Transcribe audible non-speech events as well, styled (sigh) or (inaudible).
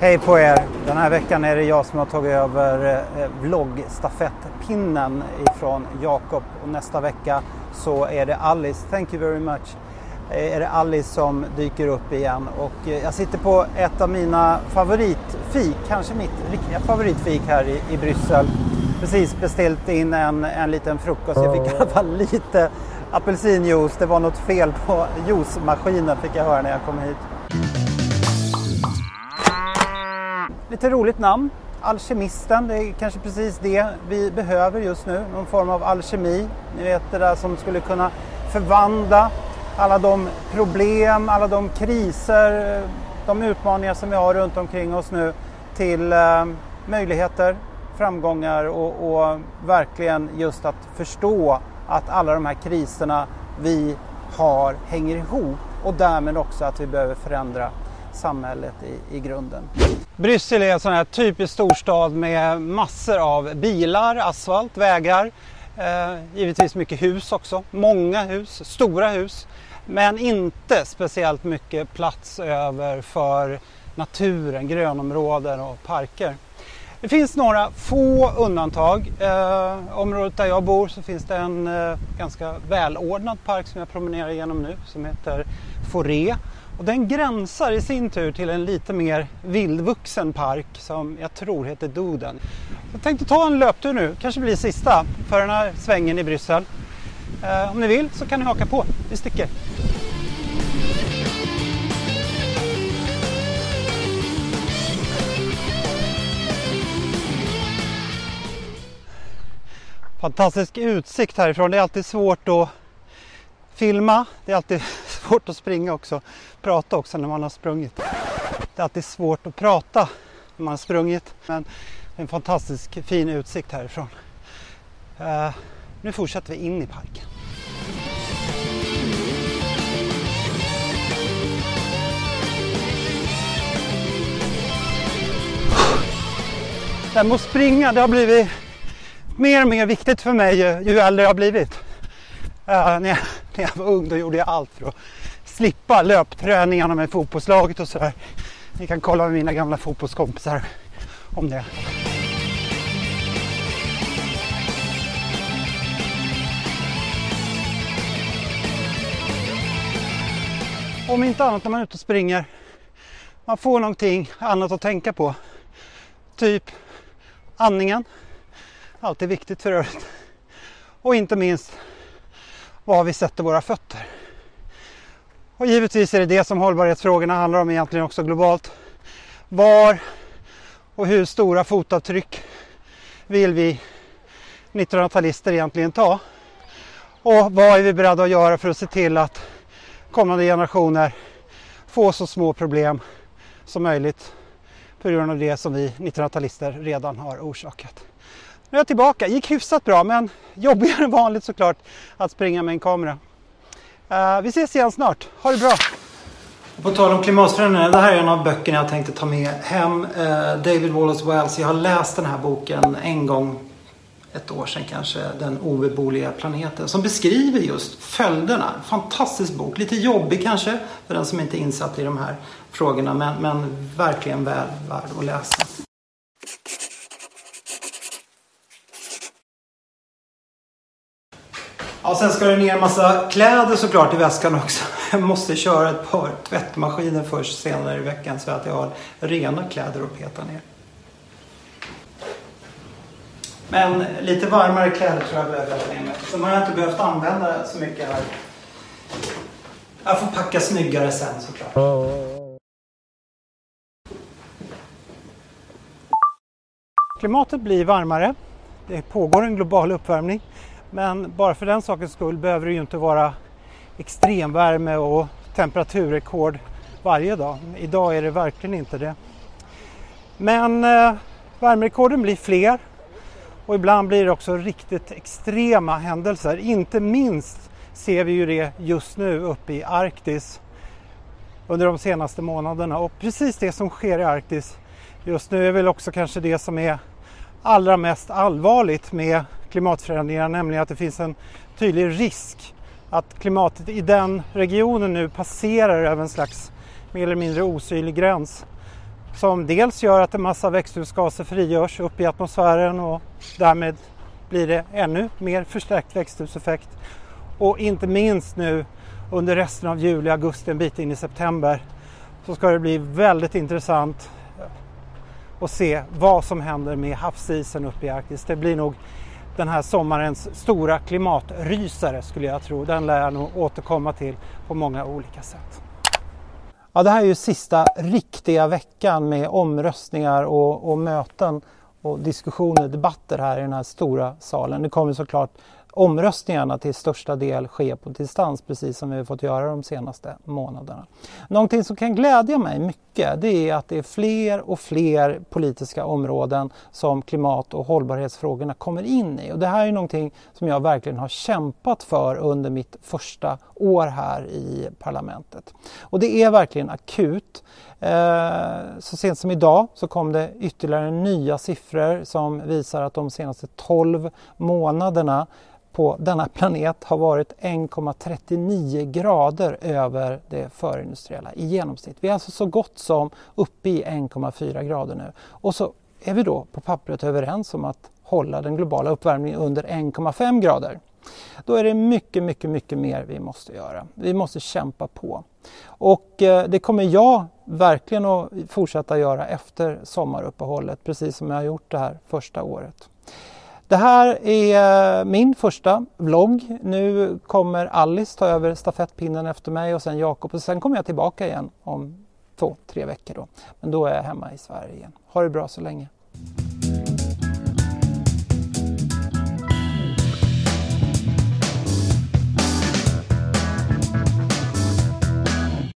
Hej på er! Den här veckan är det jag som har tagit över eh, vloggstafettpinnen ifrån Jakob och nästa vecka så är det Alice, thank you very much, eh, är det Alice som dyker upp igen och eh, jag sitter på ett av mina favoritfik, kanske mitt riktiga favoritfik här i, i Bryssel. Precis beställt in en, en liten frukost, jag fick i alla fall lite apelsinjuice, det var något fel på juicemaskinen fick jag höra när jag kom hit. Lite roligt namn. Alkemisten, det är kanske precis det vi behöver just nu. Någon form av alkemi. Ni vet det där som skulle kunna förvandla alla de problem, alla de kriser, de utmaningar som vi har runt omkring oss nu till eh, möjligheter, framgångar och, och verkligen just att förstå att alla de här kriserna vi har hänger ihop och därmed också att vi behöver förändra samhället i, i grunden. Bryssel är en sån här typisk storstad med massor av bilar, asfalt, vägar. Eh, givetvis mycket hus också, många hus, stora hus. Men inte speciellt mycket plats över för naturen, grönområden och parker. Det finns några få undantag. Eh, området där jag bor så finns det en eh, ganska välordnad park som jag promenerar igenom nu som heter Foré. Och den gränsar i sin tur till en lite mer vildvuxen park som jag tror heter Doden. Jag tänkte ta en löptur nu, kanske blir sista för den här svängen i Bryssel. Eh, om ni vill så kan ni haka på, vi sticker. Fantastisk utsikt härifrån, det är alltid svårt att filma, det är alltid (laughs) svårt att springa också, prata också när man har sprungit. Det är alltid svårt att prata när man har sprungit men det är en fantastisk fin utsikt härifrån. Uh, nu fortsätter vi in i parken. Det här med att springa det har blivit mer och mer viktigt för mig ju, ju äldre jag har blivit. Uh, när, jag, när jag var ung då gjorde jag allt för att slippa löpträningarna med fotbollslaget och sådär. Ni kan kolla med mina gamla fotbollskompisar om det. Om inte annat när man är ute och springer. Man får någonting annat att tänka på. Typ andningen. Alltid viktigt för övrigt. Och inte minst var vi sätter våra fötter. Och givetvis är det det som hållbarhetsfrågorna handlar om egentligen också globalt. Var och hur stora fotavtryck vill vi 1900-talister egentligen ta? Och vad är vi beredda att göra för att se till att kommande generationer får så små problem som möjligt på grund av det som vi 1900-talister redan har orsakat. Nu är jag tillbaka, gick hyfsat bra men jobbigare än vanligt såklart att springa med en kamera. Uh, vi ses igen snart, ha det bra! På tal om klimatförändringar, det här är en av böckerna jag tänkte ta med hem. Uh, David Wallace Wells, jag har läst den här boken en gång, ett år sedan kanske, Den obeboeliga planeten, som beskriver just följderna. Fantastisk bok, lite jobbig kanske för den som inte är insatt i de här frågorna, men, men verkligen väl värd att läsa. Ja, sen ska det ner en massa kläder såklart i väskan också. (laughs) Jag måste köra ett par tvättmaskiner först senare i veckan så att jag har rena kläder att peta ner. Men lite varmare kläder tror jag behöver ta med mig. Sen har jag inte behövt använda så mycket här. Jag får packa snyggare sen såklart. Klimatet blir varmare. Det pågår en global uppvärmning. Men bara för den sakens skull behöver det ju inte vara extremvärme och temperaturrekord varje dag. Idag är det verkligen inte det. Men eh, värmerekorden blir fler och ibland blir det också riktigt extrema händelser. Inte minst ser vi ju det just nu uppe i Arktis under de senaste månaderna och precis det som sker i Arktis just nu är väl också kanske det som är allra mest allvarligt med klimatförändringarna, nämligen att det finns en tydlig risk att klimatet i den regionen nu passerar över en slags mer eller mindre osynlig gräns som dels gör att en massa växthusgaser frigörs upp i atmosfären och därmed blir det ännu mer förstärkt växthuseffekt. Och inte minst nu under resten av juli, augusti, en bit in i september så ska det bli väldigt intressant att se vad som händer med havsisen uppe i Arktis. Det blir nog den här sommarens stora klimatrysare skulle jag tro. Den lär jag nog återkomma till på många olika sätt. Ja, det här är ju sista riktiga veckan med omröstningar och, och möten och diskussioner, debatter här i den här stora salen. Det kommer såklart omröstningarna till största del ske på distans precis som vi har fått göra de senaste månaderna. Någonting som kan glädja mig mycket det är att det är fler och fler politiska områden som klimat och hållbarhetsfrågorna kommer in i. Och det här är någonting som jag verkligen har kämpat för under mitt första år här i parlamentet. Och det är verkligen akut. Eh, så sent som idag så kom det ytterligare nya siffror som visar att de senaste 12 månaderna på denna planet har varit 1,39 grader över det förindustriella i genomsnitt. Vi är alltså så gott som uppe i 1,4 grader nu. Och så är vi då på pappret överens om att hålla den globala uppvärmningen under 1,5 grader. Då är det mycket, mycket, mycket mer vi måste göra. Vi måste kämpa på. Och eh, det kommer jag verkligen att fortsätta göra efter sommaruppehållet, precis som jag har gjort det här första året. Det här är min första vlogg. Nu kommer Alice ta över stafettpinnen efter mig och sen Jakob och sen kommer jag tillbaka igen om två, tre veckor då. Men då är jag hemma i Sverige igen. Ha det bra så länge.